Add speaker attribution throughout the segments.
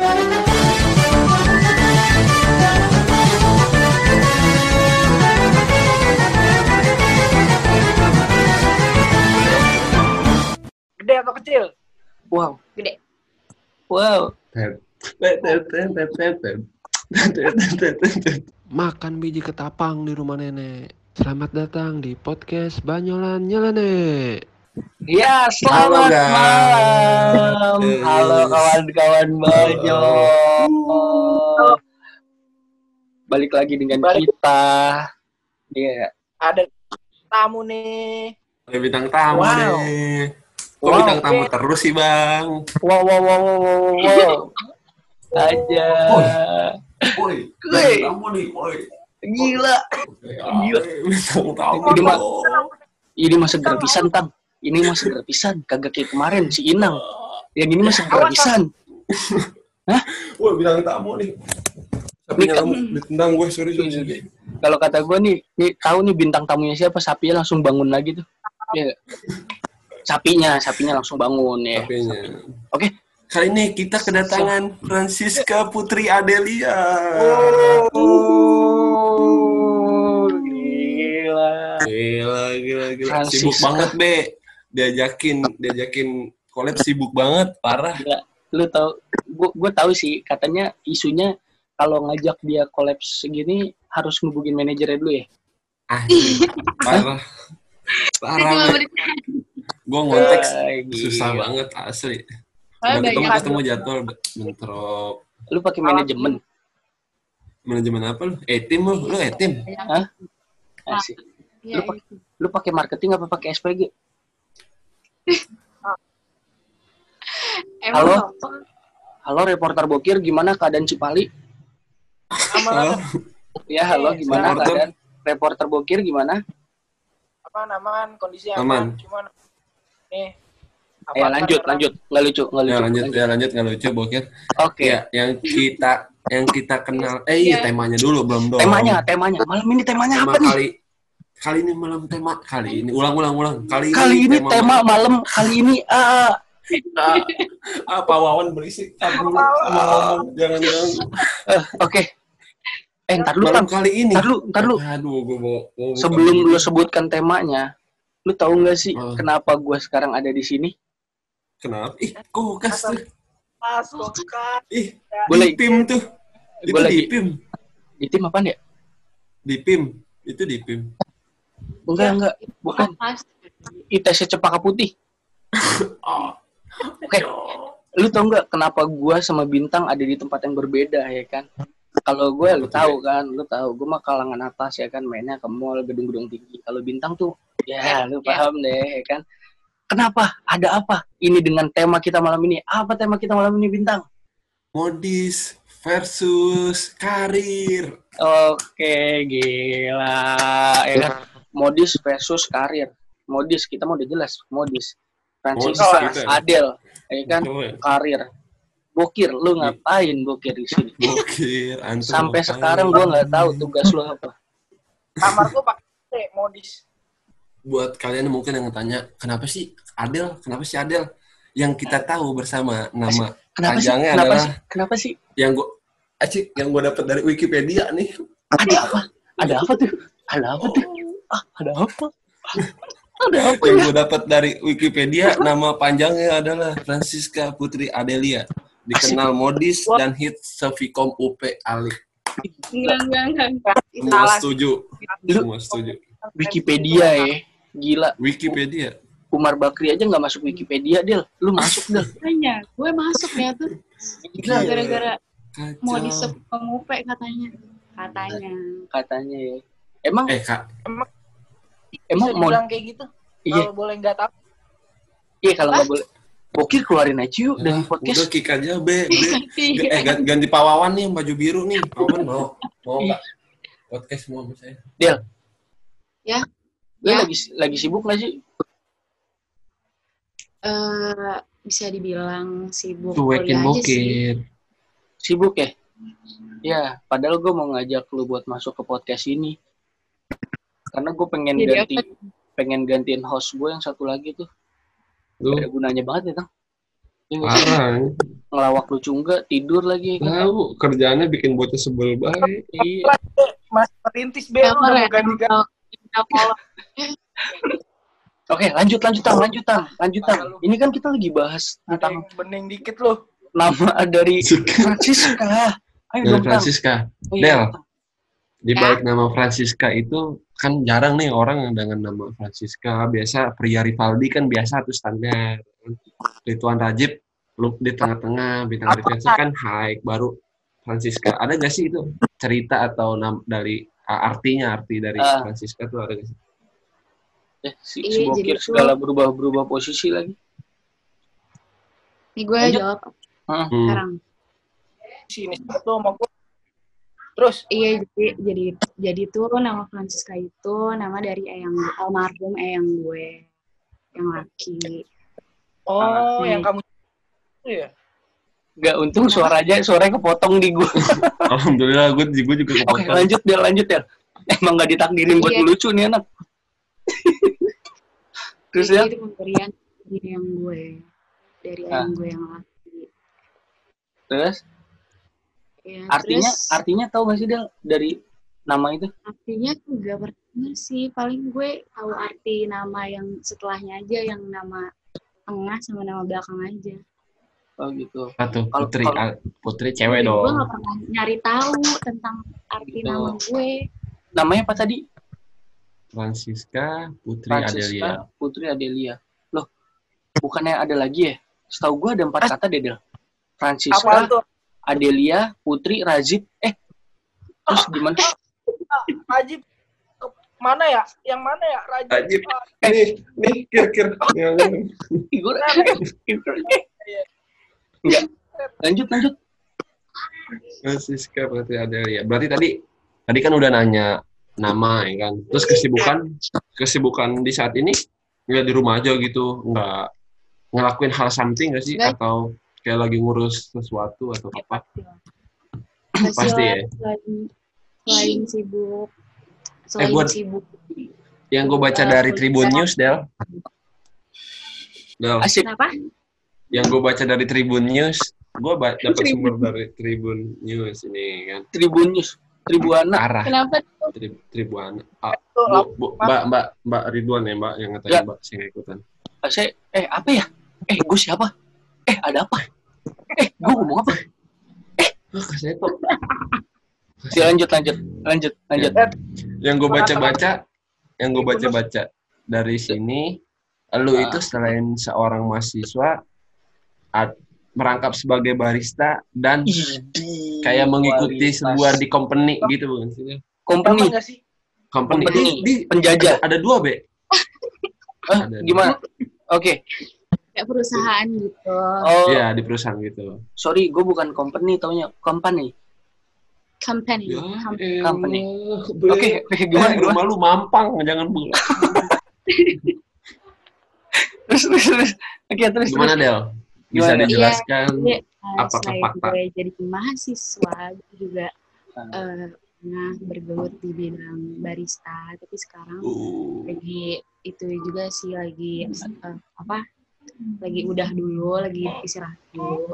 Speaker 1: Gede atau kecil?
Speaker 2: Wow.
Speaker 3: Gede.
Speaker 2: Wow.
Speaker 4: Makan biji ketapang di rumah nenek. Selamat datang di podcast Banyolan Nyelene.
Speaker 2: Ya,
Speaker 5: Halo,
Speaker 2: selamat
Speaker 5: guys.
Speaker 2: malam. Halo kawan-kawan Banyo. Balik lagi dengan
Speaker 1: Balik.
Speaker 2: kita. Iya.
Speaker 1: Ada tamu nih.
Speaker 5: Ada bintang tamu
Speaker 1: Wow.
Speaker 5: nih. Kok
Speaker 2: Wow,
Speaker 5: bintang tamu
Speaker 1: oke.
Speaker 5: terus sih, Bang?
Speaker 2: Wow, wow, wow, wow, wow, wow. Aja.
Speaker 5: Woi,
Speaker 2: Woi.
Speaker 5: tamu nih, woi.
Speaker 2: Gila. Gila.
Speaker 5: Bintang tamu.
Speaker 2: Ini mah-
Speaker 5: dong.
Speaker 2: Ini Ini mah seger pisan. Kagak kayak kemarin si Inang. Yang ini mah seger pisan.
Speaker 5: Woi, bintang tamu nih. Sapinya kamu ditendang gue, sorry, sorry, sorry.
Speaker 2: Kalau kata gue nih, nih tahu nih bintang tamunya siapa? Sapinya langsung bangun lagi tuh. Iya. Sapinya, sapinya langsung bangun ya.
Speaker 5: Sapinya.
Speaker 2: Oke.
Speaker 5: Kali ini kita kedatangan Francisca Putri Adelia.
Speaker 2: Oh, gila.
Speaker 5: Gila, gila, gila.
Speaker 2: Francisca.
Speaker 5: Sibuk banget, Be. Diajakin, diajakin collab sibuk banget, parah.
Speaker 2: Gila. Lu tahu, gua gua tahu sih katanya isunya kalau ngajak dia kolaps segini harus ngubungin manajernya dulu ya.
Speaker 5: Ah, parah. Parah, Be. Gue ngontek
Speaker 2: Ah,
Speaker 5: susah banget, asli. Udah ketemu ketemu jadwal bentrok.
Speaker 2: Lu pakai manajemen.
Speaker 5: Manajemen apa lu? Etim lu, lu etim.
Speaker 2: Hah? Asik.
Speaker 3: Iya,
Speaker 2: Lu pakai lu pakai marketing apa pakai SPG?
Speaker 3: Emang
Speaker 2: Halo?
Speaker 3: apa?
Speaker 2: Halo reporter Bokir, gimana keadaan Cipali?
Speaker 5: Halo.
Speaker 2: Ya, halo, gimana
Speaker 5: Reporter.
Speaker 2: keadaan reporter Bokir gimana?
Speaker 1: aman aman kondisi
Speaker 5: Aman.
Speaker 1: aman. Cuman nih.
Speaker 2: Ya, lanjut, lanjut. Nggak lucu, nggak lucu.
Speaker 5: Ya lanjut, ya lanjut nggak lucu bokir.
Speaker 2: Oke.
Speaker 5: Ya, yang kita yang kita kenal. Eh iya
Speaker 3: Iya.
Speaker 5: temanya dulu belum dong.
Speaker 2: Temanya, temanya. Malam ini temanya
Speaker 5: Tema
Speaker 2: apa nih?
Speaker 5: Kali ini malam tema kali ini ulang ulang ulang kali ini
Speaker 2: Kali ini tema malam, kali ini ah
Speaker 5: apa wawan berisik apa malam jangan jangan
Speaker 2: eh, oke. Eh, ntar lu,
Speaker 5: malam
Speaker 2: Tam.
Speaker 5: kali ini
Speaker 2: Ntar lu, ntar lu.
Speaker 5: aduh gue mau, mau
Speaker 2: Sebelum lu sebutkan temanya, lu tahu nggak sih
Speaker 5: Oh.
Speaker 2: kenapa gua sekarang ada di sini?
Speaker 5: kenapa ih kulkas tuh ih
Speaker 2: Boleh.
Speaker 5: di pim tuh itu di pim
Speaker 2: Di tim apaan ya?
Speaker 5: di pim itu di pim
Speaker 2: Enggak, enggak. Bukan. ITC Cepaka Putih.
Speaker 5: oh.
Speaker 2: Oke. Lu tau nggak kenapa gua sama Bintang ada di tempat yang berbeda ya kan? Kalau gue lu tahu kan, lu tahu gue mah kalangan atas ya kan mainnya ke mall gedung-gedung tinggi. Kalau Bintang tuh ya lu paham deh ya kan. Kenapa? Ada apa? Ini dengan tema kita malam ini. Apa tema kita malam ini Bintang?
Speaker 5: modis versus karir
Speaker 2: Oke, gila. Ya kan? Modis versus karir. Modis kita mau udah jelas, modis. Francis,
Speaker 5: Modis gitu ya?
Speaker 2: Adel, ya kan?
Speaker 5: Oh, ya.
Speaker 2: Karir. Bokir, lu ngapain bokir di sini?
Speaker 5: Bokir, antum
Speaker 2: Sampai
Speaker 5: ngapain?
Speaker 2: sekarang gua nggak tahu tugas lu apa.
Speaker 1: Kamar gua pakai modis.
Speaker 5: buat kalian mungkin yang tanya kenapa sih Adel kenapa sih Adel yang kita tahu bersama nama
Speaker 2: Kenapa sih? Kenapa
Speaker 5: adalah-
Speaker 2: sih? Kenapa sih?
Speaker 5: yang gue acik yang gue dapat dari Wikipedia nih
Speaker 2: Ada apa? Ada apa tuh? Ada apa tuh? Ah, ada apa? Ada apa
Speaker 5: yang
Speaker 2: ya?
Speaker 5: gue dapat dari Wikipedia nama panjangnya adalah Francisca Putri Adelia dikenal modis dan hit Sevikom UP Alik
Speaker 3: Enggak, enggak, enggak.
Speaker 5: semua setuju semua setuju
Speaker 2: Wikipedia ya. Gila,
Speaker 5: Wikipedia
Speaker 2: Umar Bakri aja nggak masuk Wikipedia, Del. Lu masuk, Del.
Speaker 3: Makanya, gue masuk ya tuh.
Speaker 2: Gila,
Speaker 3: Gara-gara
Speaker 5: Kacau.
Speaker 3: mau disep pengupe katanya. Katanya.
Speaker 2: katanya ya. Emang
Speaker 5: eh kak
Speaker 2: emang
Speaker 1: Bisa
Speaker 2: mau
Speaker 1: dibilang kayak gitu.
Speaker 2: iya,
Speaker 1: Kalau boleh nggak tahu.
Speaker 2: iya kalau nggak boleh. Bokir keluarin aja yuk dari
Speaker 5: Ah,
Speaker 2: podcast.
Speaker 5: udah kick aja be, be.
Speaker 3: Iya.
Speaker 5: eh ganti, ganti pawawan nih baju biru nih pawawan mau mau
Speaker 2: Ih.
Speaker 5: nggak podcast mau sama saya
Speaker 2: Del.
Speaker 3: Ya.
Speaker 2: Lu
Speaker 3: Ya.
Speaker 2: lagi lagi sibuk nggak sih?
Speaker 3: Eh, bisa dibilang sibuk
Speaker 2: Cuekin
Speaker 3: kuliah aja sih.
Speaker 2: bokir. Sibuk ya? Ya, padahal gue mau ngajak lu buat masuk ke podcast ini. Karena gue pengen
Speaker 3: Jadi
Speaker 2: ganti pengen gantiin host gue yang satu lagi tuh.
Speaker 5: lu
Speaker 2: Gak ada gunanya banget ya, Tang. Ini
Speaker 5: Parah.
Speaker 2: ngelawak lucu enggak, tidur lagi. kan?
Speaker 5: Tahu kerjaannya bikin bocah sebel banget.
Speaker 2: Iya.
Speaker 1: Lu
Speaker 3: Apa
Speaker 1: udah
Speaker 3: ya?
Speaker 1: ganti.
Speaker 2: Oke, lanjut lanjut tang, lanjut tang, lanjut tang. Ini kan kita lagi bahas tentang
Speaker 1: bening dikit lu.
Speaker 2: nama dari Francisca. Ayo
Speaker 5: Dari
Speaker 2: dong.
Speaker 5: Francisca.
Speaker 2: Oh, iya,
Speaker 5: Del.
Speaker 2: Tang.
Speaker 5: Di balik nama Francisca itu kan jarang nih orang yang dengan nama Francisca. Biasa pria Rivaldi kan biasa tuh standar. Rituan Rajib lu di tengah-tengah bintang defense kan high baru Francisca. Ada gak sih itu cerita atau nam dari artinya arti dari
Speaker 2: Ah.
Speaker 5: Francisca tuh ada gak sih?
Speaker 2: Eh, si,
Speaker 3: Iya,
Speaker 2: si Bokir segala berubah-berubah posisi lagi.
Speaker 3: Nih gue
Speaker 2: Lanjut.
Speaker 3: jawab
Speaker 5: Hmm.
Speaker 3: sekarang.
Speaker 1: Sini satu sama gua. Terus
Speaker 3: Iya jadi jadi jadi tuh nama Francisca itu nama dari eyang almarhum eyang gue yang laki.
Speaker 1: oh
Speaker 3: Hmm.
Speaker 1: yang kamu itu ya.
Speaker 2: Gak untung suaranya suaranya kepotong di gua.
Speaker 5: Alhamdulillah gue gue juga
Speaker 2: Oke,
Speaker 5: kepotong.
Speaker 2: lanjut Del, lanjut Del. Emang gak ditakdirin buat
Speaker 3: Iya.
Speaker 2: lucu nih anak. Terus ya,
Speaker 3: Jadi itu pemberian dari eyang gue dari
Speaker 2: Ah.
Speaker 3: eyang gue yang laki.
Speaker 2: terus
Speaker 3: Ya,
Speaker 2: artinya
Speaker 3: terus,
Speaker 2: artinya tahu gak sih Del dari nama itu?
Speaker 3: artinya juga bertanya sih paling gue tahu arti nama yang setelahnya aja yang nama tengah sama nama belakang aja.
Speaker 2: Oh gitu.
Speaker 5: Satu
Speaker 2: Kalau-
Speaker 5: putri
Speaker 2: kalau-
Speaker 5: ah, putri cewek
Speaker 3: Jadi Gue
Speaker 5: dong.
Speaker 3: gak pernah nyari tahu tentang arti
Speaker 2: Gitu.
Speaker 3: nama gue.
Speaker 2: Namanya apa tadi?
Speaker 5: Francisca Putri Adelia.
Speaker 2: Francisca Putri Adelia. Loh, bukannya ada lagi ya? Setahu gua ada empat kata deh Del. Francisca? Adelia, Putri, Razib. Eh, terus gimana?
Speaker 1: Rajib ke mana ya? Yang mana ya? Rajib.
Speaker 5: Rajib.
Speaker 1: Ah,
Speaker 5: Nih, nih, kir kir.
Speaker 2: Gue Enggak. Lanjut, lanjut.
Speaker 5: Francisca Putri Adelia. Berarti tadi tadi kan udah nanya nama ya kan. Terus kesibukan kesibukan di saat ini nggak di rumah aja gitu, nggak ngelakuin hal something nggak sih
Speaker 3: Nggak.
Speaker 5: atau kayak lagi ngurus sesuatu atau apa?
Speaker 3: Pasti,
Speaker 5: Pasti
Speaker 3: lah,
Speaker 5: ya.
Speaker 3: Selain, selain sibuk, selain
Speaker 5: buat-
Speaker 3: sibuk.
Speaker 5: Yang gue baca dari Tribun News, Del. Del,
Speaker 2: Asik.
Speaker 3: Kenapa?
Speaker 5: yang gue baca dari Tribun News, gue dapat sumber dari Tribun News ini kan.
Speaker 2: Tribun News. Tribuana.
Speaker 5: Arah
Speaker 3: Kenapa tuh?
Speaker 5: tri, Tribuan. Ah, Bu, mbak, mbak, mbak Ridwan ya mbak yang ngetanya
Speaker 2: Ya.
Speaker 5: mbak saya nggak ikutan.
Speaker 2: Saya, eh apa ya? Eh, gue siapa? Eh, ada apa? Eh, gue ngomong apa?
Speaker 5: Ah, saya kok.
Speaker 2: Ya, lanjut, lanjut, lanjut, lanjut.
Speaker 5: Yang gue baca-baca, yang gue baca-baca dari sini, lu
Speaker 2: Ah.
Speaker 5: itu selain seorang mahasiswa, ad- merangkap sebagai barista dan
Speaker 2: Idi,
Speaker 5: kayak mengikuti sebuah di company gitu bukan sih?
Speaker 2: company?
Speaker 5: Company.
Speaker 2: company,
Speaker 5: Di, di,
Speaker 2: penjajah.
Speaker 5: ada dua be.
Speaker 2: Hah,
Speaker 5: Ada.
Speaker 2: gimana? Oke.
Speaker 3: Kayak perusahaan gitu.
Speaker 2: Oh,
Speaker 5: Iya di perusahaan gitu.
Speaker 2: sorry, gue bukan company, taunya company.
Speaker 3: Company.
Speaker 5: Ya,
Speaker 3: Com-
Speaker 2: company.
Speaker 5: elah,
Speaker 2: Oke, gimana,
Speaker 5: Eh,
Speaker 2: gimana?
Speaker 5: rumah lu mampang, jangan bola.
Speaker 2: Terus, terus, terus. Oke, terus,
Speaker 5: Gimana
Speaker 2: terus.
Speaker 5: Del? Bisa
Speaker 2: Gimana?
Speaker 5: dijelaskan?
Speaker 3: Jadi, eh,
Speaker 5: Apakah fakta?
Speaker 3: gue jadi mahasiswa, gue juga eh, pernah bergelut di bidang barista, tapi sekarang
Speaker 5: Uh,
Speaker 3: lagi itu juga sih lagi eh, apa? Lagi udah dulu, lagi istirahat dulu.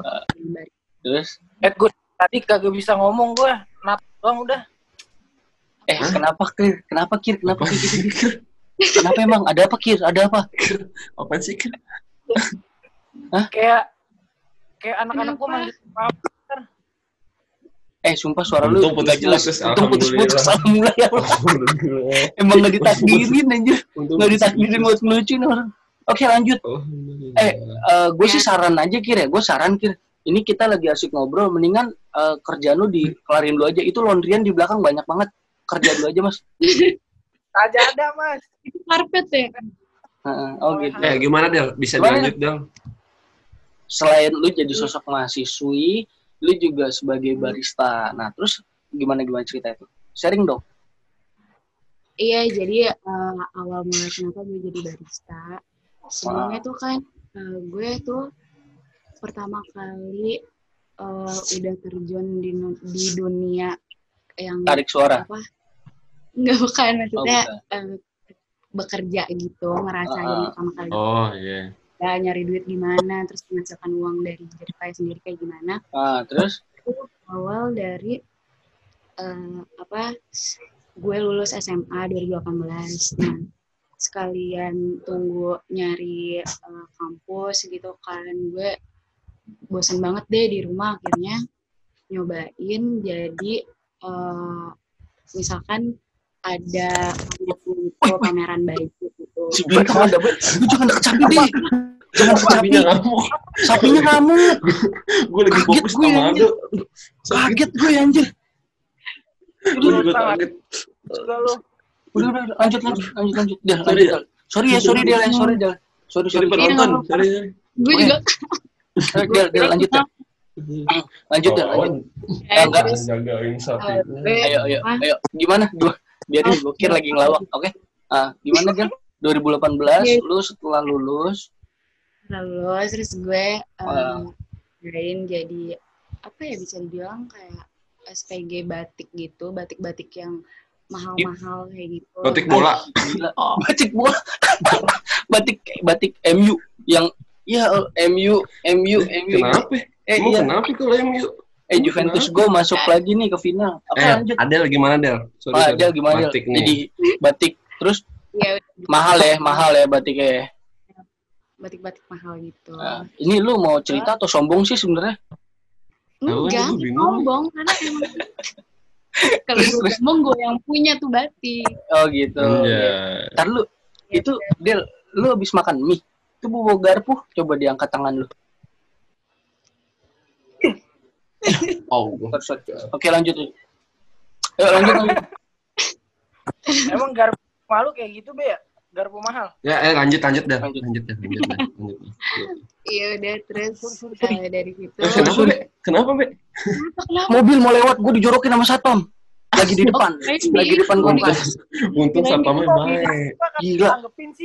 Speaker 2: Terus,
Speaker 1: Eh, gue tadi kagak bisa ngomong gue. Nat doang udah.
Speaker 2: eh,
Speaker 5: Hah?
Speaker 2: kenapa, Kir? Kenapa, Kir? Kenapa,
Speaker 5: apa
Speaker 2: Kir?
Speaker 5: sih? Kir?
Speaker 2: Kenapa emang? Ada apa, Kir? Ada apa?
Speaker 5: Apa sih? Kir?
Speaker 1: Kayak kayak anak-anak gue
Speaker 3: Kenapa?
Speaker 1: manggil?
Speaker 2: Eh, sumpah suara lu
Speaker 5: Untung
Speaker 2: nggak jelas.
Speaker 5: putus-putus,
Speaker 2: Untung putus-putus.
Speaker 5: alhamdulillah.
Speaker 2: Alhamdulillah ya Allah. Emang gak ditakdirin, anjir. Gak ditakdirin buat ngelucu nih orang. Oke, lanjut.
Speaker 5: Alhamdulillah.
Speaker 2: Eh, Eh, gue sih
Speaker 3: Ya.
Speaker 2: saran aja kir ya, gue saran kir. Ini kita lagi asik ngobrol, mendingan eh, kerjaan lu dikelarin dulu aja. Itu laundryan di belakang banyak banget. Kerjaan lu aja mas.
Speaker 1: Aja ada mas.
Speaker 3: Itu karpet ya?
Speaker 2: Heeh, oh gitu.
Speaker 5: Eh, gimana Del? Bisa
Speaker 2: Gimana?
Speaker 5: dilanjut Del?
Speaker 2: Selain lu jadi sosok mahasiswi, lu juga sebagai barista. Nah terus gimana gimana cerita itu? Sharing dong.
Speaker 3: Iya, jadi eh, awal mulai kenapa gue jadi barista. Sebelumnya tuh kan eh, gue tuh pertama kali eh, udah terjun di, di dunia yang
Speaker 2: Tarik suara.
Speaker 3: apa? Enggak bukan
Speaker 2: Oh,
Speaker 3: maksudnya
Speaker 2: bukan.
Speaker 3: eh, bekerja gitu, ngerasain
Speaker 2: ah.
Speaker 3: pertama kali.
Speaker 5: Oh, iya.
Speaker 3: kerja nyari duit gimana terus menghasilkan uang dari jerih payah sendiri kayak gimana
Speaker 2: Ah, terus?
Speaker 3: awal dari eh, apa gue lulus SMA 2018 nah sekalian tunggu nyari eh, kampus gitu kan gue bosan banget deh di rumah akhirnya nyobain jadi eh, misalkan ada gitu, pameran baju gitu
Speaker 2: jangan deket sapi, deh. Jangan deket sapi.
Speaker 5: Sapinya
Speaker 2: kamu.
Speaker 5: Gue lagi
Speaker 2: Kaget
Speaker 5: fokus
Speaker 2: gue,
Speaker 5: sama. Aldo.
Speaker 2: Kaget gue, anjir.
Speaker 5: Gue juga kaget.
Speaker 1: Udah,
Speaker 2: udah, lanjut, lanjut, lanjut, lanjut. Del,
Speaker 5: Sorry,
Speaker 2: lanjut, Del. Sorry ya, sorry, Del. ya, Sorry, Del. Sorry,
Speaker 5: Sorry
Speaker 2: sorry.
Speaker 5: penonton.
Speaker 3: Iya, nggak apa-apa.
Speaker 5: Sorry, sorry.
Speaker 3: gue
Speaker 2: Oh,
Speaker 3: juga
Speaker 2: Eh, Del, Del, lanjut, Del. Lanjut, Del, lanjut.
Speaker 3: eh,
Speaker 2: enggak.
Speaker 3: terus
Speaker 5: Jagain
Speaker 3: eh,
Speaker 5: sapi.
Speaker 3: gue
Speaker 2: Ayo, ayo, ayo. Gimana? Dua. Biarin gue kira lagi ngelawak, oke? Ah, gimana, Del? 2018,
Speaker 3: Iya.
Speaker 2: lu setelah lulus,
Speaker 3: lulus terus gue
Speaker 2: Ah.
Speaker 3: um, jadi apa ya bisa dibilang kayak SPG batik gitu batik-batik yang mahal-mahal kayak gitu
Speaker 5: Batik bola.
Speaker 2: gila. Batik bola. batik batik MU yang ya MU MU MU.
Speaker 5: Kenapa?
Speaker 2: Eh iya.
Speaker 5: kenapa kalau MU?
Speaker 2: Eh Juventus gue masuk lagi nih ke final. Oke
Speaker 5: Eh,
Speaker 2: lanjut.
Speaker 5: Adel gimana Del? Sorry,
Speaker 2: Ah,
Speaker 5: sorry.
Speaker 2: Del gimana Del? Jadi batik terus
Speaker 3: ya
Speaker 2: mahal ya, mahal ya batiknya. ya.
Speaker 3: batik-batik mahal gitu
Speaker 2: Nah, ini lu mau cerita atau sombong sih sebenarnya?
Speaker 3: Enggak sombong karena emang kalau gue sombong gue yang punya tuh batik
Speaker 2: Oh gitu.
Speaker 5: Iya.
Speaker 2: Ntar lu itu Del, lu habis makan mie. Itu bawa garpu, coba diangkat tangan lu.
Speaker 5: Oh.
Speaker 2: Oke lanjut. Ayo lanjut lanjut.
Speaker 1: Emang garpu malu kayak gitu, Be ya? Garpu mahal.
Speaker 5: Ya, eh lanjut lanjut Del.
Speaker 2: Lanjut.
Speaker 5: Lanjut Del, lanjut. Del.
Speaker 3: iya udah terus eh, dari situ
Speaker 5: Eh, Kenapa, Be? Kenapa, Be?
Speaker 3: kenapa
Speaker 2: Mobil mau lewat, gue dijorokin sama satpam. Lagi di depan, lagi di depan kompas.
Speaker 5: Untung satpamnya baik.
Speaker 2: Gila.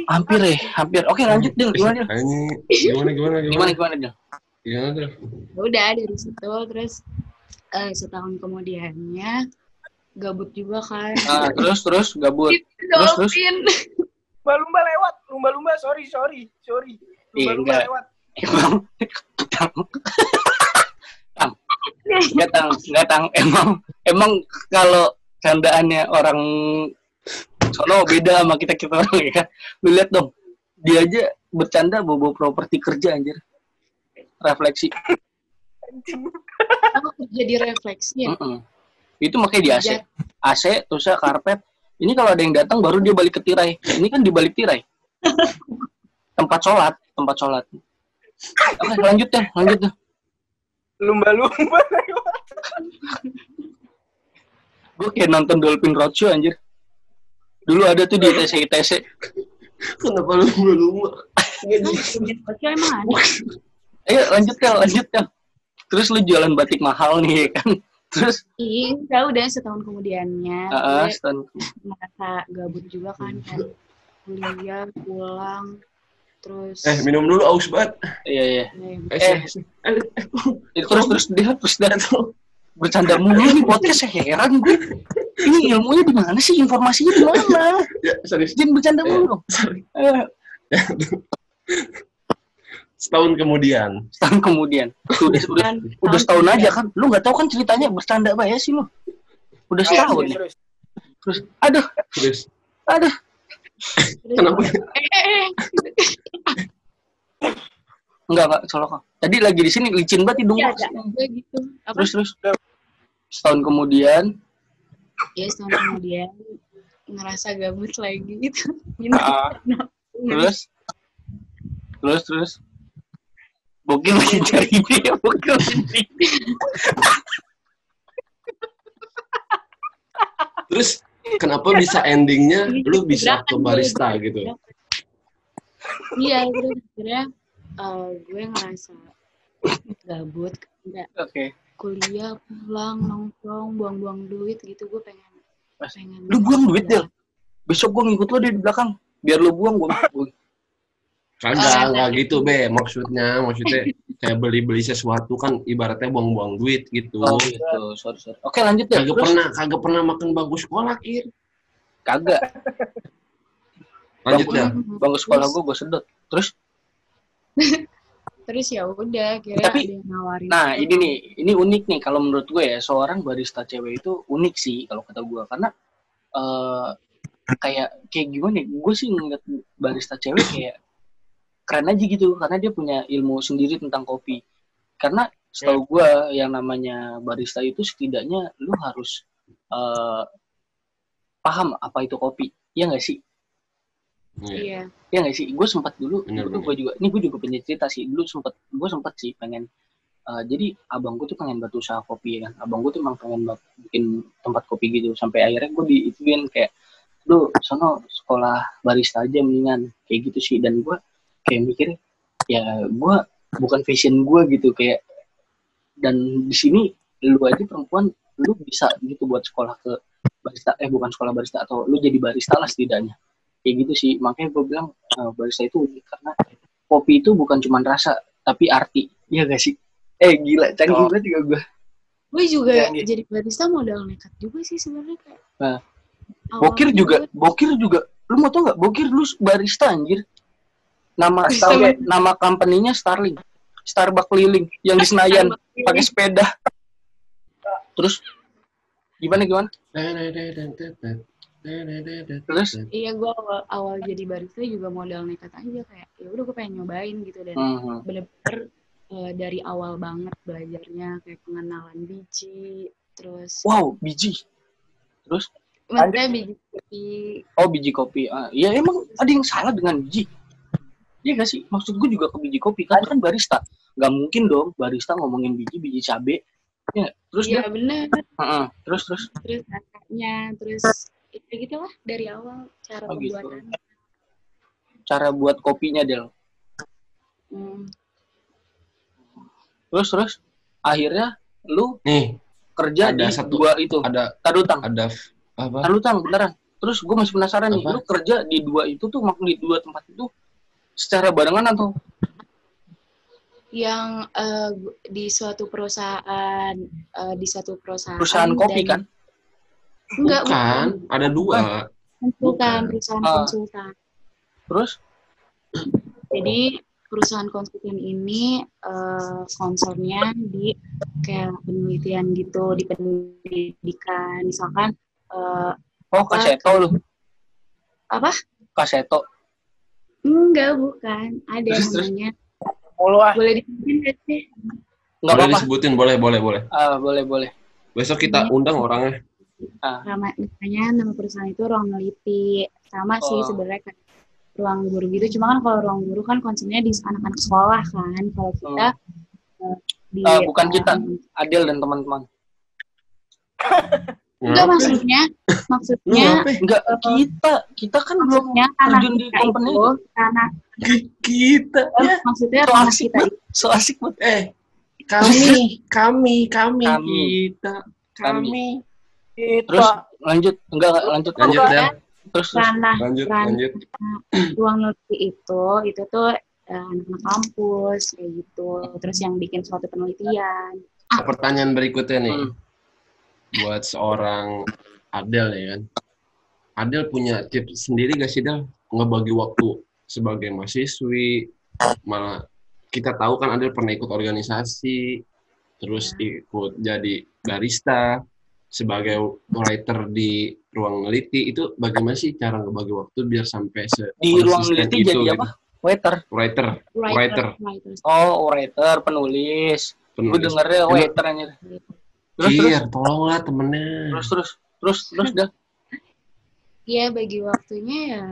Speaker 2: Hampir ya, hampir. Oke lanjut Del, gimana
Speaker 5: gimana gimana
Speaker 2: Gimana
Speaker 5: gimana?
Speaker 2: gimana Del?
Speaker 5: Gimana
Speaker 3: udah dari situ terus eh, setahun kemudiannya gabut juga kan
Speaker 2: Nah, terus terus gabut. terus.
Speaker 3: Dolphin
Speaker 1: Lumba-lumba lewat. Lumba-lumba, sorry, sorry, sorry.
Speaker 2: Iya,
Speaker 1: Lumba-lumba
Speaker 2: enggak.
Speaker 1: lewat.
Speaker 2: Emang nggak tang nggak tang emang emang kalau candaannya orang sono beda sama kita kita orang ya kan lu lihat dong dia aja bercanda bawa properti kerja anjir refleksi
Speaker 3: jadi refleksi ya
Speaker 2: itu makanya di AC AC terus ya karpet ini kalau ada yang datang baru dia balik ke tirai. Ini kan di balik tirai. Tempat sholat tempat sholat. Oke, lanjut deh lanjut deh.
Speaker 1: Lumba-lumba.
Speaker 2: Gue kayak nonton Dolphin Roadshow anjir. Dulu ada tuh di ITC ITC
Speaker 5: Kenapa lu lumba-lumba?
Speaker 3: Oke, emang ada
Speaker 2: ayo lanjut ya lanjut ya terus lu jualan batik mahal nih ya kan terus?
Speaker 3: Iya udah udah setahun kemudiannya.
Speaker 2: Uh,
Speaker 3: gue merasa gabut juga kan kan kuliah pulang terus
Speaker 5: Eh, minum dulu aus banget.
Speaker 2: iya iya.
Speaker 5: Eh,
Speaker 2: Eh.
Speaker 5: eh,
Speaker 2: Eh, terus terus dia terus dia bercanda mulu nih podcast saya heran gue. Ini ilmunya di mana sih? Informasinya di mana?
Speaker 5: Ya, serius.
Speaker 2: jangan bercanda mulu dong.
Speaker 5: Sorry.
Speaker 2: Eh,
Speaker 5: Setahun kemudian.
Speaker 2: setahun kemudian. Udah udah udah
Speaker 3: tahun
Speaker 2: setahun aja kan. Lu nggak tahu kan ceritanya bercanda apa ya sih lu? Udah setahun. nih
Speaker 1: Terus.
Speaker 2: terus aduh.
Speaker 5: Terus.
Speaker 2: aduh.
Speaker 5: Kenapa?
Speaker 2: enggak enggak salah kok tadi lagi di sini licin banget hidung
Speaker 3: Iya, ada gitu. Apa?
Speaker 2: Terus terus. Setahun kemudian.
Speaker 3: Ya setahun kemudian. Ngerasa gabut lagi. Gitu.
Speaker 2: Ah, terus? Terus terus Bokil lagi cari ide, bokil lagi.
Speaker 5: Terus kenapa bisa endingnya lu bisa ke barista
Speaker 3: gue,
Speaker 5: gitu?
Speaker 3: iya terus akhirnya eh, gue ngerasa gabut nggak
Speaker 2: Oke.
Speaker 3: kuliah pulang nongkrong buang-buang duit gitu gue pengen pengen
Speaker 2: Lu buang duit, Del. Besok gua ngikut lu di belakang. Biar lu buang, gua.
Speaker 5: Kagak,
Speaker 3: Ah,
Speaker 5: nggak gitu be. Maksudnya, maksudnya kayak beli-beli sesuatu kan ibaratnya buang-buang duit gitu.
Speaker 2: Oh gitu, sorry, sorry. Oke lanjut deh.
Speaker 5: Kagak pernah, kagak pernah makan bangku sekolah kir.
Speaker 2: Kagak.
Speaker 5: Lanjut
Speaker 2: Bangku-
Speaker 5: ya.
Speaker 2: Bangku sekolah gua gua sedot. Terus?
Speaker 3: terus ya udah kira
Speaker 2: Tapi-
Speaker 3: ada yang nawarin
Speaker 2: Nah,
Speaker 3: gitu.
Speaker 2: ini nih, ini unik nih kalau menurut gue ya, seorang barista cewek itu unik sih kalau kata gue karena eh kayak kayak gimana? ya, Gue sih ngeliat barista cewek kayak keren aja gitu karena dia punya ilmu sendiri tentang kopi. Karena setahu gue yang namanya barista itu setidaknya lu harus eh paham apa itu kopi. Iya nggak sih?
Speaker 5: Iya.
Speaker 3: iya
Speaker 2: ya nggak sih gue sempat dulu
Speaker 5: Bener,
Speaker 2: dulu
Speaker 5: bener.
Speaker 2: gue juga ini gue juga punya cerita sih dulu sempat gue sempat sih pengen eh, jadi abang gue tuh pengen batu usaha kopi ya kan abang gue tuh emang pengen bikin tempat kopi gitu sampai akhirnya gue diituin kayak lu sono sekolah barista aja mendingan kayak gitu sih dan gue kayak mikir ya gue bukan fashion gue gitu kayak dan di sini lu aja perempuan lu bisa gitu buat sekolah ke barista eh bukan sekolah barista atau lu jadi barista lah setidaknya kayak gitu sih makanya gue bilang eh, barista itu unik karena kopi itu bukan cuma rasa tapi arti iya gak sih eh gila canggih
Speaker 1: Oh.
Speaker 2: banget juga gue
Speaker 3: gue juga
Speaker 2: Ya, gitu.
Speaker 3: jadi barista modal nekat juga sih sebenarnya kayak
Speaker 2: Nah. bokir juga
Speaker 3: gue-
Speaker 2: bokir juga lu mau tau nggak bokir lu barista anjir nama tahu nama company-nya Starling Starbucks keliling yang di Senayan pakai sepeda. Terus gimana gimana? Terus?
Speaker 3: Iya gue awal, awal jadi barista juga modal nekat aja kayak ya udah gue pengen nyobain gitu dan
Speaker 2: hmm.
Speaker 3: bener-bener eh, dari awal banget belajarnya kayak pengenalan biji terus
Speaker 2: wow biji. Terus?
Speaker 3: Maksudnya biji kopi.
Speaker 2: Oh biji kopi. Ah, ya emang ada yang salah dengan biji Iya gak sih? Maksud gue juga ke biji kopi. Kan kan barista. Gak mungkin dong barista ngomongin biji, biji cabe. Ya, terus
Speaker 3: iya
Speaker 2: dia,
Speaker 3: bener
Speaker 2: Heeh. terus terus
Speaker 3: terus rasanya terus itu gitu lah dari awal cara
Speaker 2: Oh, gitu.
Speaker 3: pembuatan
Speaker 2: cara buat kopinya Del.
Speaker 3: Hmm,
Speaker 2: Terus terus akhirnya lu
Speaker 5: Nih,
Speaker 2: kerja
Speaker 5: Ada
Speaker 2: di
Speaker 5: satu-
Speaker 2: dua itu.
Speaker 5: ada
Speaker 2: Tadutang.
Speaker 5: ada apa?
Speaker 2: Tadutang beneran. Terus gue masih penasaran nih,
Speaker 5: Apa?
Speaker 2: lu kerja di dua itu tuh maksud di dua tempat itu secara barengan atau
Speaker 3: yang gu- di suatu perusahaan eh, di suatu perusahaan
Speaker 2: perusahaan kopi
Speaker 3: dan-
Speaker 2: kan?
Speaker 3: enggak
Speaker 5: Bukan, ada dua. bukan.
Speaker 3: perusahaan
Speaker 2: Ah.
Speaker 3: konsultan
Speaker 2: Terus
Speaker 3: jadi perusahaan konsultan ini eh, sponsornya di kayak penelitian gitu di pendidikan misalkan eh,
Speaker 2: oh kaseto lu.
Speaker 3: apa
Speaker 2: Kaseto.
Speaker 3: Enggak bukan ada
Speaker 2: Terus, terus?
Speaker 3: namanya
Speaker 1: Mulu ah.
Speaker 3: boleh disebutin nggak sih
Speaker 2: Enggak
Speaker 5: boleh
Speaker 2: apa-apa.
Speaker 5: disebutin, boleh, boleh, boleh.
Speaker 2: Ah, boleh boleh.
Speaker 5: Besok kita
Speaker 3: Iya.
Speaker 5: undang orangnya.
Speaker 3: nama namanya nama perusahaan itu ruang neliti sama sih
Speaker 2: Oh.
Speaker 3: sebenarnya kayak ruang guru gitu cuma kan kalau ruang guru kan konsepnya di anak-anak sekolah kan kalau kita eh, di
Speaker 2: Ah, bukan kita. Adel dan teman-teman.
Speaker 3: enggak maksudnya maksudnya?
Speaker 2: Enggak, kita kita kan belum
Speaker 3: anak
Speaker 2: terjun di company.
Speaker 3: itu karena
Speaker 5: Ki- Kita.
Speaker 3: eh, maksudnya
Speaker 2: So
Speaker 3: anak
Speaker 2: asik
Speaker 3: kita
Speaker 2: banget. So asik banget.
Speaker 5: Eh, kami, kami, kami,
Speaker 2: Kami.
Speaker 5: kita, kami.
Speaker 1: Kita.
Speaker 2: Terus lanjut enggak enggak, lanjut
Speaker 5: Lanjut ya,
Speaker 2: terus
Speaker 3: ranah
Speaker 5: lanjut,
Speaker 3: ranah
Speaker 5: lanjut.
Speaker 3: ruang neliti itu itu tuh eh, anak-anak kampus kayak gitu terus yang bikin suatu penelitian
Speaker 5: Pertanyaan berikutnya nih,
Speaker 2: Hmm.
Speaker 5: Buat seorang Adel ya kan. Adel punya tips sendiri gak sih Del? Ngebagi waktu sebagai mahasiswi, malah kita tahu kan Adel pernah ikut organisasi, terus ikut jadi barista, sebagai writer di ruang neliti, itu bagaimana sih cara ngebagi waktu biar sampai se
Speaker 2: di ruang neliti
Speaker 5: itu
Speaker 2: jadi
Speaker 5: gitu?
Speaker 2: apa? Waiter.
Speaker 5: Writer, Writer.
Speaker 3: writer.
Speaker 2: Oh, writer, penulis. Gue
Speaker 5: penulis.
Speaker 2: dengernya
Speaker 5: Emang-
Speaker 2: waiter anjir. Terus
Speaker 5: Iya,
Speaker 2: terus
Speaker 5: tolonglah temennya.
Speaker 2: terus terus terus terus dah.
Speaker 3: Iya bagi waktunya ya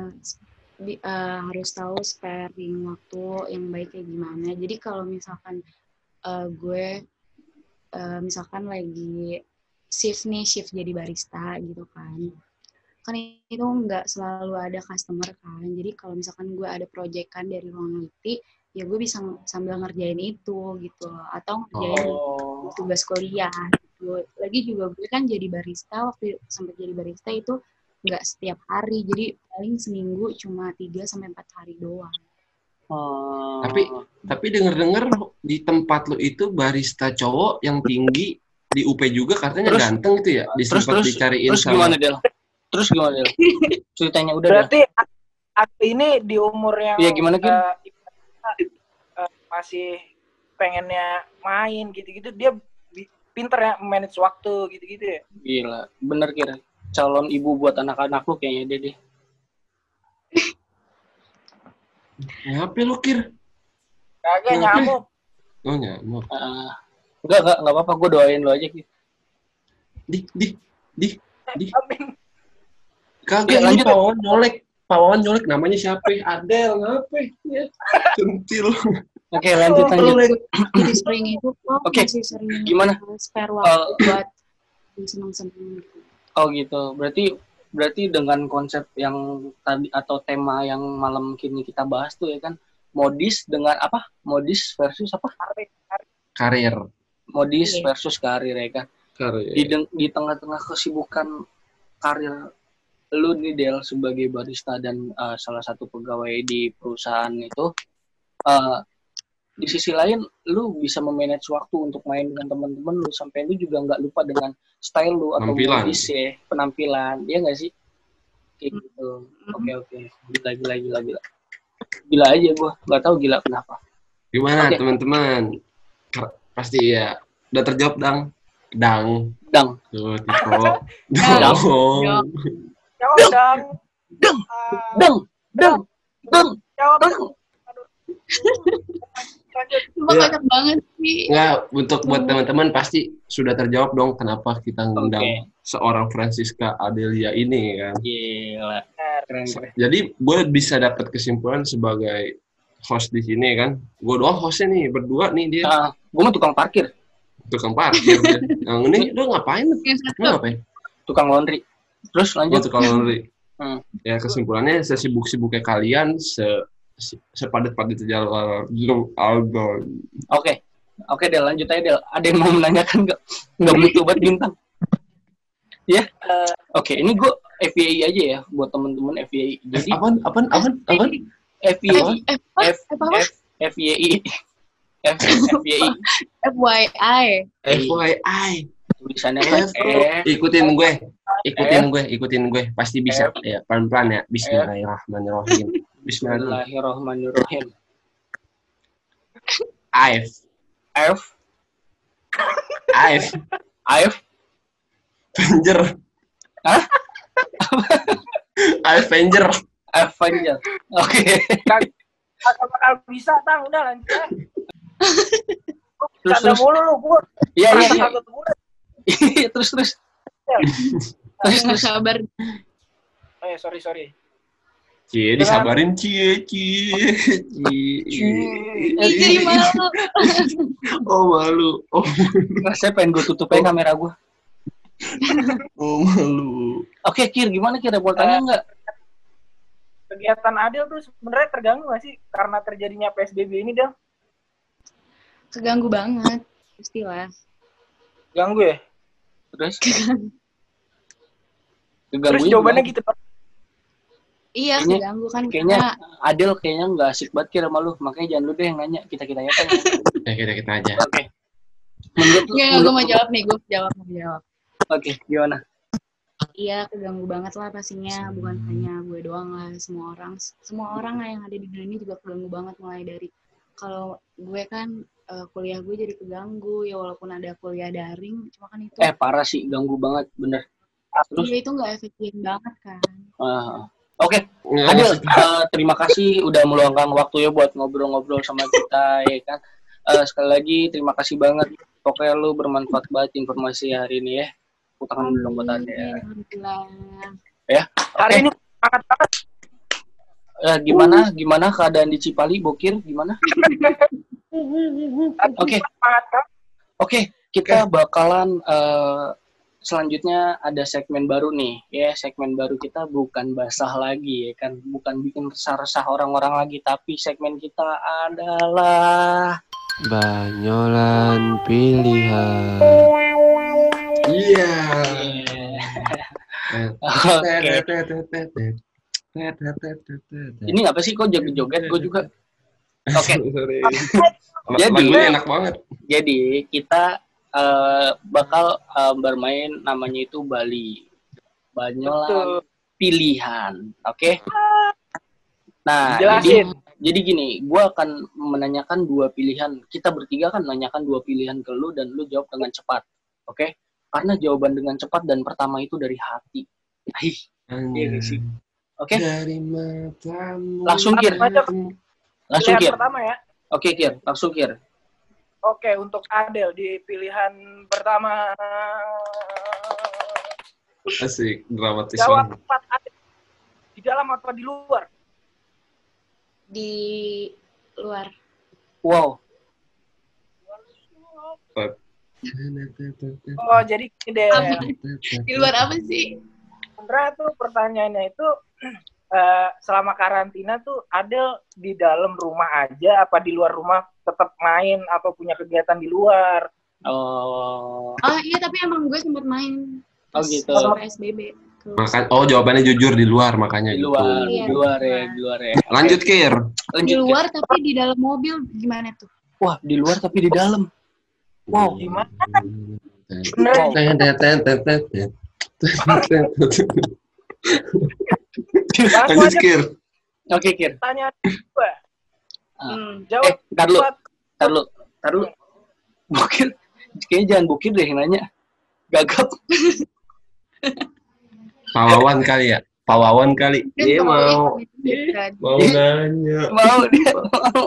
Speaker 3: di- eh, harus tahu sparing waktu yang baik kayak gimana. Jadi kalau misalkan eh, gue eh, misalkan lagi shift nih shift jadi barista gitu kan, kan itu nggak selalu ada customer kan. Jadi kalau misalkan gue ada proyekan dari ruang neliti, ya gue bisa sambil ngerjain itu gitu, atau ngerjain
Speaker 2: Oh.
Speaker 3: tugas kuliah gitu. Lagi juga gue kan jadi barista waktu sempat jadi barista itu nggak setiap hari jadi paling seminggu cuma 3 sampai empat hari doang
Speaker 2: Oh.
Speaker 5: Tapi- Tapi denger-denger di tempat lu itu barista cowok yang tinggi di UP juga katanya
Speaker 2: Terus-
Speaker 5: ganteng itu ya?
Speaker 2: terus
Speaker 5: Disempat
Speaker 2: terus
Speaker 5: dicariin
Speaker 2: terus
Speaker 5: sama
Speaker 2: gimana Del? Terus gimana Del? Ceritanya udah.
Speaker 1: Berarti aku ini di umur yang
Speaker 2: Iya, gimana, Kim?
Speaker 1: eh, masih pengennya main gitu-gitu dia pinter ya manage waktu gitu-gitu ya
Speaker 2: Gila, bener kira. Calon ibu buat anak-anak lu kayaknya dia deh.
Speaker 5: Ngapain lu kir?
Speaker 1: kagak nyamuk
Speaker 5: Oh nyamuk.
Speaker 2: Ah, enggak, enggak, enggak apa-apa. Gue doain lu aja. Ki.
Speaker 5: Di, di, di.
Speaker 1: Amin.
Speaker 5: Kagak
Speaker 2: Ya, lanjut.
Speaker 5: Nyolek. Pak Wawan nyolek namanya siapa? Adel, ngapain? Ya. Centil.
Speaker 2: Oke, lanjut, lanjut.
Speaker 5: Nyolek.
Speaker 3: Jadi sering itu kok
Speaker 2: Oke,
Speaker 3: masih sering
Speaker 2: gimana?
Speaker 3: spare waktu buat seneng-seneng gitu.
Speaker 2: Oh gitu. Berarti berarti dengan konsep yang tadi atau tema yang malam kini kita bahas tuh ya kan modis dengan apa? Modis versus apa?
Speaker 5: Karir.
Speaker 2: Modis
Speaker 3: Iya.
Speaker 2: versus karir ya kan. Di,
Speaker 5: Karir.
Speaker 2: deng- di tengah-tengah kesibukan karir lu nih Del sebagai barista dan uh, salah satu pegawai di perusahaan itu uh, di sisi lain lu bisa memanage waktu untuk main dengan teman-teman lu sampai lu juga nggak lupa dengan style lu atau
Speaker 5: Penampilan.
Speaker 2: modis ya penampilan ya nggak sih kayak gitu oke oke gila gila gila gila gila aja gua nggak tahu gila kenapa
Speaker 5: Gimana
Speaker 2: Oke.
Speaker 5: teman-teman? Pasti ya. Udah terjawab dang. Dang.
Speaker 2: dang
Speaker 5: Tuh, Tiko.
Speaker 2: Dang.
Speaker 5: Dong.
Speaker 3: Dang.
Speaker 1: jawab dong
Speaker 2: Dang.
Speaker 1: Ah,
Speaker 2: dang dang dang
Speaker 1: jawab
Speaker 2: dang
Speaker 1: lanjut
Speaker 3: Cuma
Speaker 5: Iya.
Speaker 3: kocak banget sih.
Speaker 5: Nggak, untuk buat teman-teman pasti sudah terjawab dong kenapa kita ngundang
Speaker 2: Oke.
Speaker 5: seorang Francisca Adelia ini kan.
Speaker 2: gila
Speaker 1: Bener.
Speaker 2: keren keren
Speaker 5: Jadi gue bisa dapat kesimpulan sebagai host di sini kan. Gue doang hostnya nih berdua nih dia
Speaker 2: Ah, gua mah tukang parkir
Speaker 5: tukang parkir. Yang ini lu ngapain? Lu ngapain?
Speaker 2: tukang laundry terus
Speaker 5: Gue
Speaker 2: lanjut
Speaker 5: tukang laundry.
Speaker 2: Hmm.
Speaker 5: Ya kesimpulannya sesibuk-sibuknya kalian se- sepadat-padat jalur lu album.
Speaker 2: Oke, oke Del, lanjut aja Del. Ada yang mau menanyakan nggak? Nggak butuh buat bintang. Ya,
Speaker 1: Eh,
Speaker 2: oke. Ini gue FYI aja ya buat temen-temen FYI. Jadi
Speaker 5: Apaan? Apaan? Apaan? Apaan?
Speaker 3: Eh, apa?
Speaker 2: F,
Speaker 3: Apa apa?
Speaker 2: F, FYI, F, FYI.
Speaker 3: FYI.
Speaker 5: FYI.
Speaker 2: Tulisannya
Speaker 5: F,
Speaker 2: kan F,
Speaker 5: ikutin gue ikutin gue ikutin gue pasti bisa
Speaker 2: F.
Speaker 5: ya pelan pelan ya Bismillahirrahmanirrahim Bismillahirrahmanirrahim
Speaker 2: Bismillahirrahmanirrahim.
Speaker 5: I've
Speaker 2: F,
Speaker 5: I've
Speaker 2: F,
Speaker 5: Avenger
Speaker 2: Hah?
Speaker 5: Avenger
Speaker 2: Avenger. Oke.
Speaker 1: kagak bakal bisa tang udah lanjut ah.
Speaker 2: Terus terus.
Speaker 1: mulu lu gua
Speaker 2: Iya iya iya.
Speaker 1: gua
Speaker 2: Terus terus.
Speaker 3: Aku nggak sabar.
Speaker 1: eh sorry sorry
Speaker 5: cie disabarin cie cie cie
Speaker 3: Ih, Jadi malu.
Speaker 5: oh malu oh
Speaker 2: Nah, saya pengen gue tutup aja kamera gue.
Speaker 5: oh malu
Speaker 2: Oke Kir, gimana Kir? Mau tanya nggak?
Speaker 1: kegiatan Adil tuh sebenarnya terganggu gak sih karena terjadinya PSBB ini Del?
Speaker 3: Keganggu banget. Pastilah.
Speaker 1: Ganggu ya?
Speaker 2: Terus?
Speaker 1: Terus
Speaker 2: Kegangguin
Speaker 1: jawabannya gitu Pak.
Speaker 3: Iya,
Speaker 2: Kayaknya-
Speaker 3: keganggu kan
Speaker 2: kayaknya
Speaker 3: karena
Speaker 2: Adel kayaknya nggak asik banget kira sama lu makanya jangan lu deh yang nanya kita kita aja
Speaker 5: ya kita kita aja
Speaker 2: oke menurut lu-
Speaker 3: Iya, gue
Speaker 2: menurut
Speaker 3: mau jawab nih, gue jawab, mau jawab.
Speaker 2: oke gimana
Speaker 3: Iya, keganggu banget lah pastinya. Bukan hanya gue doang lah, semua orang. Semua orang lah yang ada di dunia ini juga keganggu banget. Mulai dari kalau gue kan eh, kuliah gue jadi keganggu ya walaupun ada kuliah daring, cuma kan itu
Speaker 2: eh parah sih ganggu banget bener terus
Speaker 3: iya itu nggak efektif banget kan.
Speaker 2: ah, oke Adel
Speaker 5: maksud-
Speaker 2: eh, terima kasih udah meluangkan waktu ya buat ngobrol-ngobrol sama kita ya kan Eh, sekali lagi terima kasih banget pokoknya lu bermanfaat banget informasi hari ini ya aku tangan dulu buat Adel
Speaker 3: Amin, Alhamdulillah.
Speaker 1: Hari
Speaker 2: Oke.
Speaker 1: ini semangat banget.
Speaker 2: Eh, gimana gimana keadaan di Cipali Bokir gimana Oke.
Speaker 1: Semangat banget.
Speaker 2: Oke, kita bakalan eh, selanjutnya ada segmen baru nih. Ya, segmen baru kita bukan basah lagi ya kan, bukan bikin resah-resah orang-orang lagi, tapi segmen kita adalah
Speaker 4: Banyolan pilihan.
Speaker 5: iya.
Speaker 2: Ini apa sih kok joget-joget gue juga. Oke.
Speaker 5: Sorry.
Speaker 2: Jadi-
Speaker 5: enak banget.
Speaker 2: Jadi kita eh, bakal eh, bermain namanya itu Bali. Banyolan
Speaker 1: Betul.
Speaker 2: pilihan. Oke. Nah,
Speaker 1: Jelasin.
Speaker 2: jadi jadi gini, gue akan menanyakan dua pilihan. Kita bertiga kan menanyakan dua pilihan ke lu dan lu jawab dengan cepat. Oke? Karena jawaban dengan cepat dan pertama itu dari hati. Ih, Iya sih? oke?
Speaker 5: Matamu.
Speaker 2: Langsung, Kir.
Speaker 1: Langsung
Speaker 2: Kir.
Speaker 1: pertama ya.
Speaker 2: Oke, Kir. Langsung Kir.
Speaker 1: Oke, untuk Adel di pilihan pertama.
Speaker 5: Asik, dramatis
Speaker 1: Jawab
Speaker 5: banget.
Speaker 1: tepat. Di dalam atau di luar?
Speaker 3: Di luar.
Speaker 2: Wow.
Speaker 1: Oh, jadi gini deh.
Speaker 3: Apa? Di luar apa sih?
Speaker 1: Sebenarnya tuh pertanyaannya itu eh, selama karantina tuh Adel di dalam rumah aja apa di luar rumah tetap main atau punya kegiatan di luar?
Speaker 2: Oh,
Speaker 3: Oh iya tapi emang gue sempat main.
Speaker 2: Oh,
Speaker 3: pas
Speaker 2: gitu.
Speaker 3: PSBB.
Speaker 5: Maka, oh jawabannya jujur di luar makanya
Speaker 2: di
Speaker 5: gitu.
Speaker 2: luar,
Speaker 3: Iya,
Speaker 2: di luar ya,
Speaker 3: di luar.
Speaker 2: ya.
Speaker 5: Lanjut Kir.
Speaker 2: Lanjut,
Speaker 3: di
Speaker 2: Kir.
Speaker 3: luar tapi di dalam mobil gimana tuh?
Speaker 2: Wah, di luar tapi di dalam. Wow.
Speaker 1: Gimana?
Speaker 2: Wow.
Speaker 5: Lanjut
Speaker 1: aja
Speaker 5: Kir.
Speaker 2: Oke, Kir.
Speaker 1: pertanyaan gue.
Speaker 2: Ah.
Speaker 3: Hmm.
Speaker 2: Eh,
Speaker 1: Jawab
Speaker 2: ntar lu, ntar lu, ntar lu. Bukir. Kayaknya jangan bukir deh yang nanya. Gagap.
Speaker 5: Pawawan kali ya. Pawawan kali. Dia
Speaker 3: kalau
Speaker 5: mau
Speaker 3: yang- kan.
Speaker 5: mau nanya.
Speaker 2: Mau dia. Mau.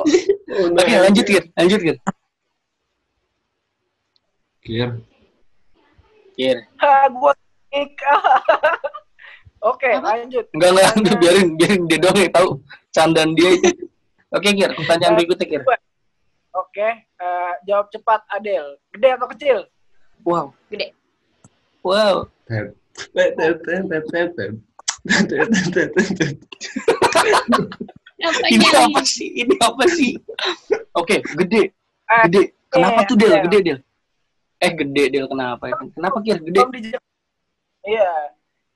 Speaker 2: Oke, lanjut, Kir. Lanjut, Kir.
Speaker 5: Kir.
Speaker 2: Kir.
Speaker 1: Ha, gue Oke,
Speaker 3: Apa?
Speaker 1: lanjut.
Speaker 2: Enggak, enggak.
Speaker 1: Pertanyaan-
Speaker 2: Biarin, biarin dia doang yang tahu. Candaan dia itu. Oke, Kir. Pertanyaan berikutnya, Kir.
Speaker 1: Oke, eh, jawab cepat Adel. Gede atau kecil?
Speaker 2: Wow.
Speaker 3: Gede.
Speaker 2: Wow. Ini
Speaker 3: ini?
Speaker 2: apa sih? Ini apa sih? Oke, gede.
Speaker 1: Eh,
Speaker 2: Gede. Kenapa tuh, Del? Gede, Del. Eh, gede, Del. Kenapa? Kenapa, Kir? Gede.
Speaker 1: Iya.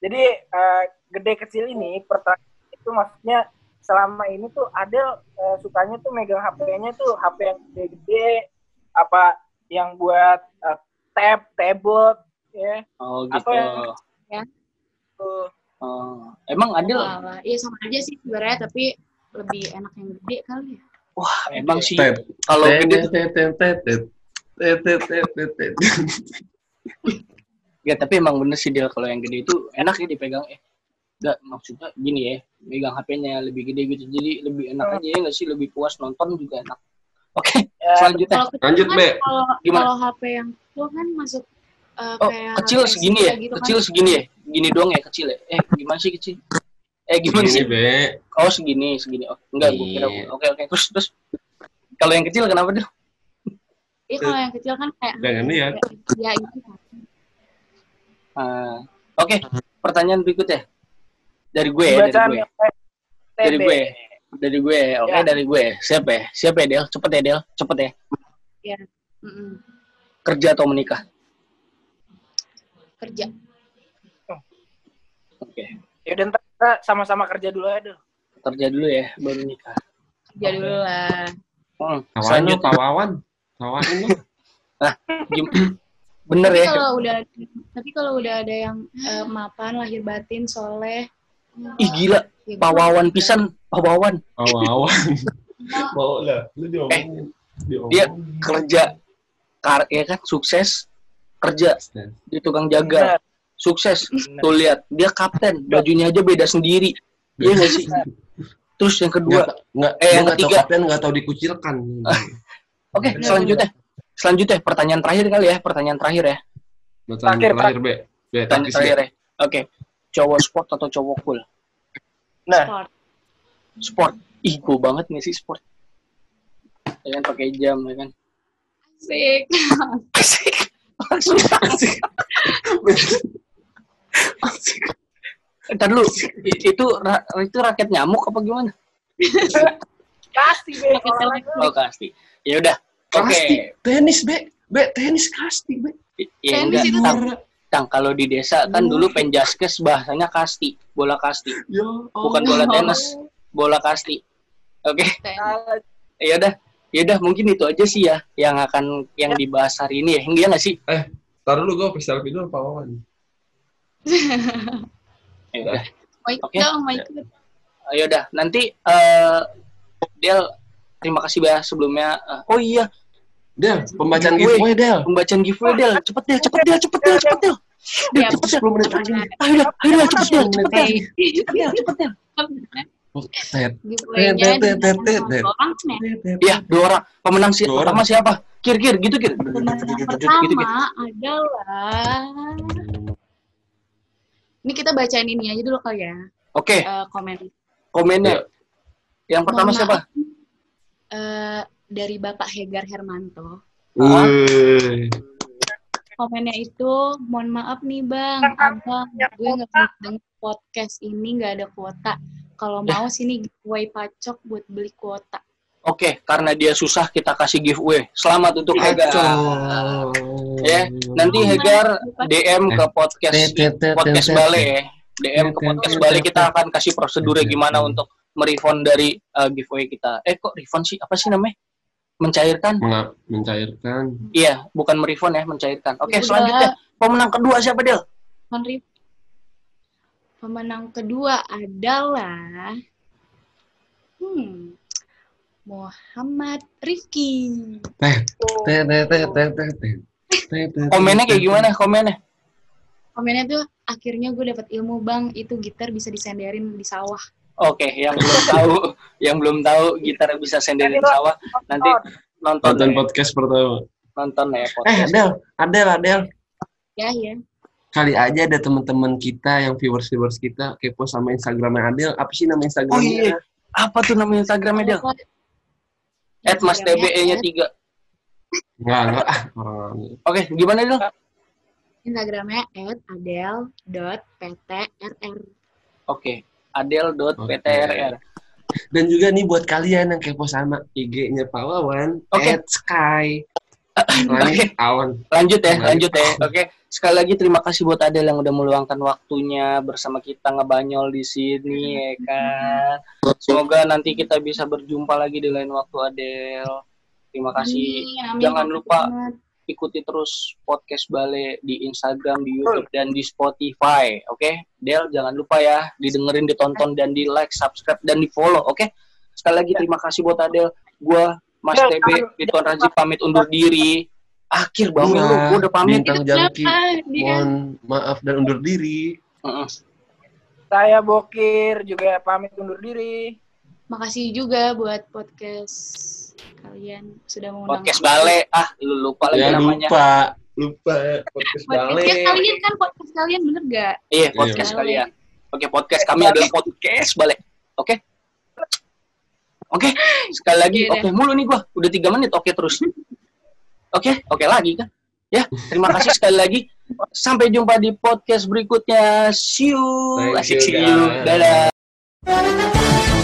Speaker 1: Jadi eh, gede kecil ini pertanyaan itu maksudnya selama ini tuh Adel eh, sukanya tuh megang HP-nya tuh HP yang gede-gede apa yang buat eh, tab, tablet ya.
Speaker 2: Oh,
Speaker 1: Atau
Speaker 2: gitu.
Speaker 1: yang- Tuh.
Speaker 2: Oh. Emang Adel,
Speaker 3: Wah, Iya sama aja sih sebenarnya tapi lebih enak yang gede kali ya.
Speaker 2: wah, emang sih. Kalau gede tuh Ya tapi emang bener sih Del kalau yang gede itu enak ya dipegang eh. Enggak maksudnya gini ya, megang HP-nya lebih gede gitu. Jadi lebih enak aja ya nggak sih lebih puas nonton juga enak. Oke,
Speaker 1: Ya,
Speaker 2: selanjutnya.
Speaker 3: Kalau
Speaker 5: Lanjut,
Speaker 3: kan,
Speaker 5: Be.
Speaker 3: Kalau
Speaker 2: Gimana?
Speaker 3: kalau HP yang kecil kan masuk eh,
Speaker 2: Oh,
Speaker 3: kayak
Speaker 2: kecil
Speaker 3: HP
Speaker 2: segini ya?
Speaker 3: gitu kan.
Speaker 2: Kecil segini ya? Gini doang ya kecil ya? Eh, gimana sih kecil? Eh, gimana
Speaker 5: Ini
Speaker 2: sih?
Speaker 5: be.
Speaker 2: Oh, segini, segini. Oh, enggak, gue kira.
Speaker 5: Iya.
Speaker 2: Oke, oke. Terus terus kalau yang kecil kenapa Del?
Speaker 3: Iya kalau yang kecil kan kayak
Speaker 5: Jangan lihat.
Speaker 3: ya itu kan.
Speaker 2: Ah, Oke, pertanyaan berikutnya. Dari gue ya, dari gue. Dari gue. Dari gue, oke
Speaker 1: Ya.
Speaker 2: dari gue. Siapa ya? Siapa ya Del? Cepet ya Del, cepet ya.
Speaker 3: Mm-mm.
Speaker 2: Kerja atau menikah?
Speaker 3: Kerja.
Speaker 2: Oke.
Speaker 1: Ya udah ntar kita sama-sama kerja dulu ya, Del.
Speaker 2: Kerja dulu ya, baru nikah.
Speaker 3: Kerja dulu lah.
Speaker 2: Hmm.
Speaker 5: Kawan lu,
Speaker 2: Selanjutnya,
Speaker 5: pawawan. Kawan lu.
Speaker 2: gim- bener
Speaker 3: Tapi
Speaker 2: ya.
Speaker 3: kalau udah tapi kalau udah ada yang eh, mapan lahir batin soleh
Speaker 2: Ih gila,
Speaker 3: ya
Speaker 2: pawawan pisan, pawawan.
Speaker 5: Pawawan. Mau lah. Lu diomongin.
Speaker 2: Dia kerja, kar ya kan, sukses, kerja di tukang jaga, sukses.
Speaker 1: Benar.
Speaker 2: Tuh lihat, dia kapten, bajunya aja beda sendiri. Iya nggak sih? Terus yang kedua,
Speaker 5: Nggak, nggak,
Speaker 2: Eh, yang ketiga.
Speaker 5: kapten, nggak tahu dikucilkan.
Speaker 2: oke,
Speaker 3: Benar,
Speaker 2: selanjutnya, selanjutnya pertanyaan terakhir kali ya, pertanyaan terakhir ya,
Speaker 5: Pertanyaan
Speaker 1: Terakhir,
Speaker 5: terakhir, Be. Be,
Speaker 2: pertanyaan terakhir ya. Oke, cowok sport atau cowok cool?
Speaker 1: Nah,
Speaker 3: sport.
Speaker 2: Sport, ih cool banget nih sih sport. Ya kan pakai jam, ya kan.
Speaker 3: Asik.
Speaker 2: Asik. Langsung asik. Ntar dulu, i- itu itu raket nyamuk apa gimana?
Speaker 1: kasih be.
Speaker 2: Oh kasti. Ya udah. Oke.
Speaker 5: Kasti. Tenis, Be. Be, tenis kasti, Be.
Speaker 2: Ya
Speaker 3: Tenis
Speaker 2: enggak.
Speaker 3: itu
Speaker 2: Tang, Tang, kalau di desa kan
Speaker 5: Hmm.
Speaker 2: dulu penjaskes bahasanya kasti, bola kasti,
Speaker 5: Ya
Speaker 2: bukan bola tenis, bola kasti. Oke.
Speaker 1: Ah,
Speaker 2: Ya udah. Ya udah mungkin itu aja sih ya yang akan yang dibahas hari ini ya. Enggak nggak sih?
Speaker 5: Taruh dulu gue selfie dulu pawawan.
Speaker 2: Ya udah.
Speaker 3: Mau ikut
Speaker 2: Oke.
Speaker 3: mau ikut.
Speaker 2: Ya udah. Nanti eh Del terima kasih ya sebelumnya. Eh, oh iya.
Speaker 5: Del, pembacaan
Speaker 2: Giveaway.
Speaker 5: giveaway Del.
Speaker 2: pembacaan giveaway Del. Cepet Del. Cepet Del. Cepet Del. Cepet Del. Del
Speaker 3: Ya,
Speaker 2: cepet Del.
Speaker 5: 10 menit lagi.
Speaker 2: ayo Del. Ayo Del. Cepet Del. Cepet Del. Cepet Del. Cepet Del.
Speaker 3: Nih.
Speaker 2: Iya, dua orang. Pemenang si pertama siapa? Kir, kir, gitu, kir.
Speaker 3: Pemenang
Speaker 2: Gitu, gitu.
Speaker 3: pertama adalah ini kita bacain ini aja dulu kali ya.
Speaker 2: Oke,
Speaker 3: eh, komen.
Speaker 2: Komennya. Yang pertama siapa?
Speaker 3: Eh, dari Bapak Hegar Hermanto.
Speaker 5: Wih.
Speaker 3: komennya itu mohon maaf nih bang. Abang gue nggak bisa denger podcast ini nggak ada kuota. Kalau
Speaker 2: Ya.
Speaker 3: mau sini giveaway pacok buat beli kuota.
Speaker 2: Oke, karena dia susah kita kasih giveaway. Selamat untuk Hegar. Ya, nanti Hegar DM ke podcast
Speaker 5: tet,
Speaker 2: podcast
Speaker 5: tet,
Speaker 2: Bale. Ya. DM ke podcast Bale kita akan kasih prosedurnya gimana untuk merefund dari uh, giveaway kita. Eh kok refund sih? Apa sih namanya? Mencairkan?
Speaker 5: Menga- mencairkan.
Speaker 2: Iya, bukan merefund ya, mencairkan. Oke,
Speaker 3: Udah.
Speaker 2: selanjutnya pemenang kedua siapa Del?
Speaker 3: Pemenang kedua adalah hmm Muhammad Rifki
Speaker 5: Teh, teh, teh, teh, teh, teh,
Speaker 2: Komennya kayak gimana? Komennya?
Speaker 3: komennya tuh akhirnya gue dapat ilmu bang itu gitar bisa disenderin di sawah
Speaker 2: Oke, yang belum tahu, yang belum tahu gitar bisa senderin sawah, nanti nonton
Speaker 5: Nonton
Speaker 2: ya,
Speaker 5: podcast pertama.
Speaker 2: nonton ya
Speaker 5: Eh,
Speaker 2: podcast.
Speaker 5: Adel, Adel, Adel.
Speaker 3: ya ya
Speaker 5: Kali aja ada teman-teman kita yang viewers-viewers kita kepo sama Instagramnya Adel. Apa sih nama Instagramnya?
Speaker 2: Oh iya, apa tuh nama Instagramnya Del? At Mas TBE-nya tiga.
Speaker 5: Enggak, enggak. Orang
Speaker 2: Oke, gimana Del?
Speaker 3: Instagramnya at adel.ptrr
Speaker 2: Oke, adel.ptrr.
Speaker 5: Dan juga nih buat kalian yang kepo sama IG-nya Pak Wawan,
Speaker 2: Oke.
Speaker 5: at Sky. Langit awan.
Speaker 2: Lanjut ya,
Speaker 5: Kembali.
Speaker 2: lanjut ya. Oke, sekali lagi terima kasih buat Adel yang udah meluangkan waktunya bersama kita ngebanyol di sini ya kan. Semoga nanti kita bisa berjumpa lagi di lain waktu Adel. Terima kasih. Jangan lupa ikuti terus podcast Bale di Instagram, di YouTube dan di Spotify. Oke, Del jangan lupa ya didengerin, ditonton dan di like, subscribe dan di follow. Oke, sekali lagi terima kasih buat Adel. Gua Mas
Speaker 1: Del,
Speaker 2: TB, Ridwan Rajib pamit undur diri. Akhir banget lu,
Speaker 5: Gua
Speaker 2: udah pamit.
Speaker 5: Bintang Jangki.
Speaker 3: dia
Speaker 5: Mohon maaf dan undur diri.
Speaker 2: Heeh.
Speaker 1: Saya Bokir juga pamit undur diri.
Speaker 3: Makasih juga buat podcast kalian sudah mengundang
Speaker 2: Podcast. Bale, ah lu lupa lagi
Speaker 5: Ya
Speaker 2: namanya.
Speaker 5: lupa. Lupa. Podcast
Speaker 3: podcast
Speaker 5: balik.
Speaker 3: kalian kan podcast kalian bener gak
Speaker 2: Iya, podcast
Speaker 3: Bale.
Speaker 2: kalian. Oke, podcast kami adalah podcast Bale. Oke? Oke, sekali lagi
Speaker 3: Iya,
Speaker 2: oke mulu nih gua. Udah tiga menit oke terus. Oke, oke lagi kan? Ya, terima kasih sekali lagi. Sampai jumpa di podcast berikutnya. See you.
Speaker 5: Thank
Speaker 2: Asik
Speaker 5: you,
Speaker 2: see you. Dadah.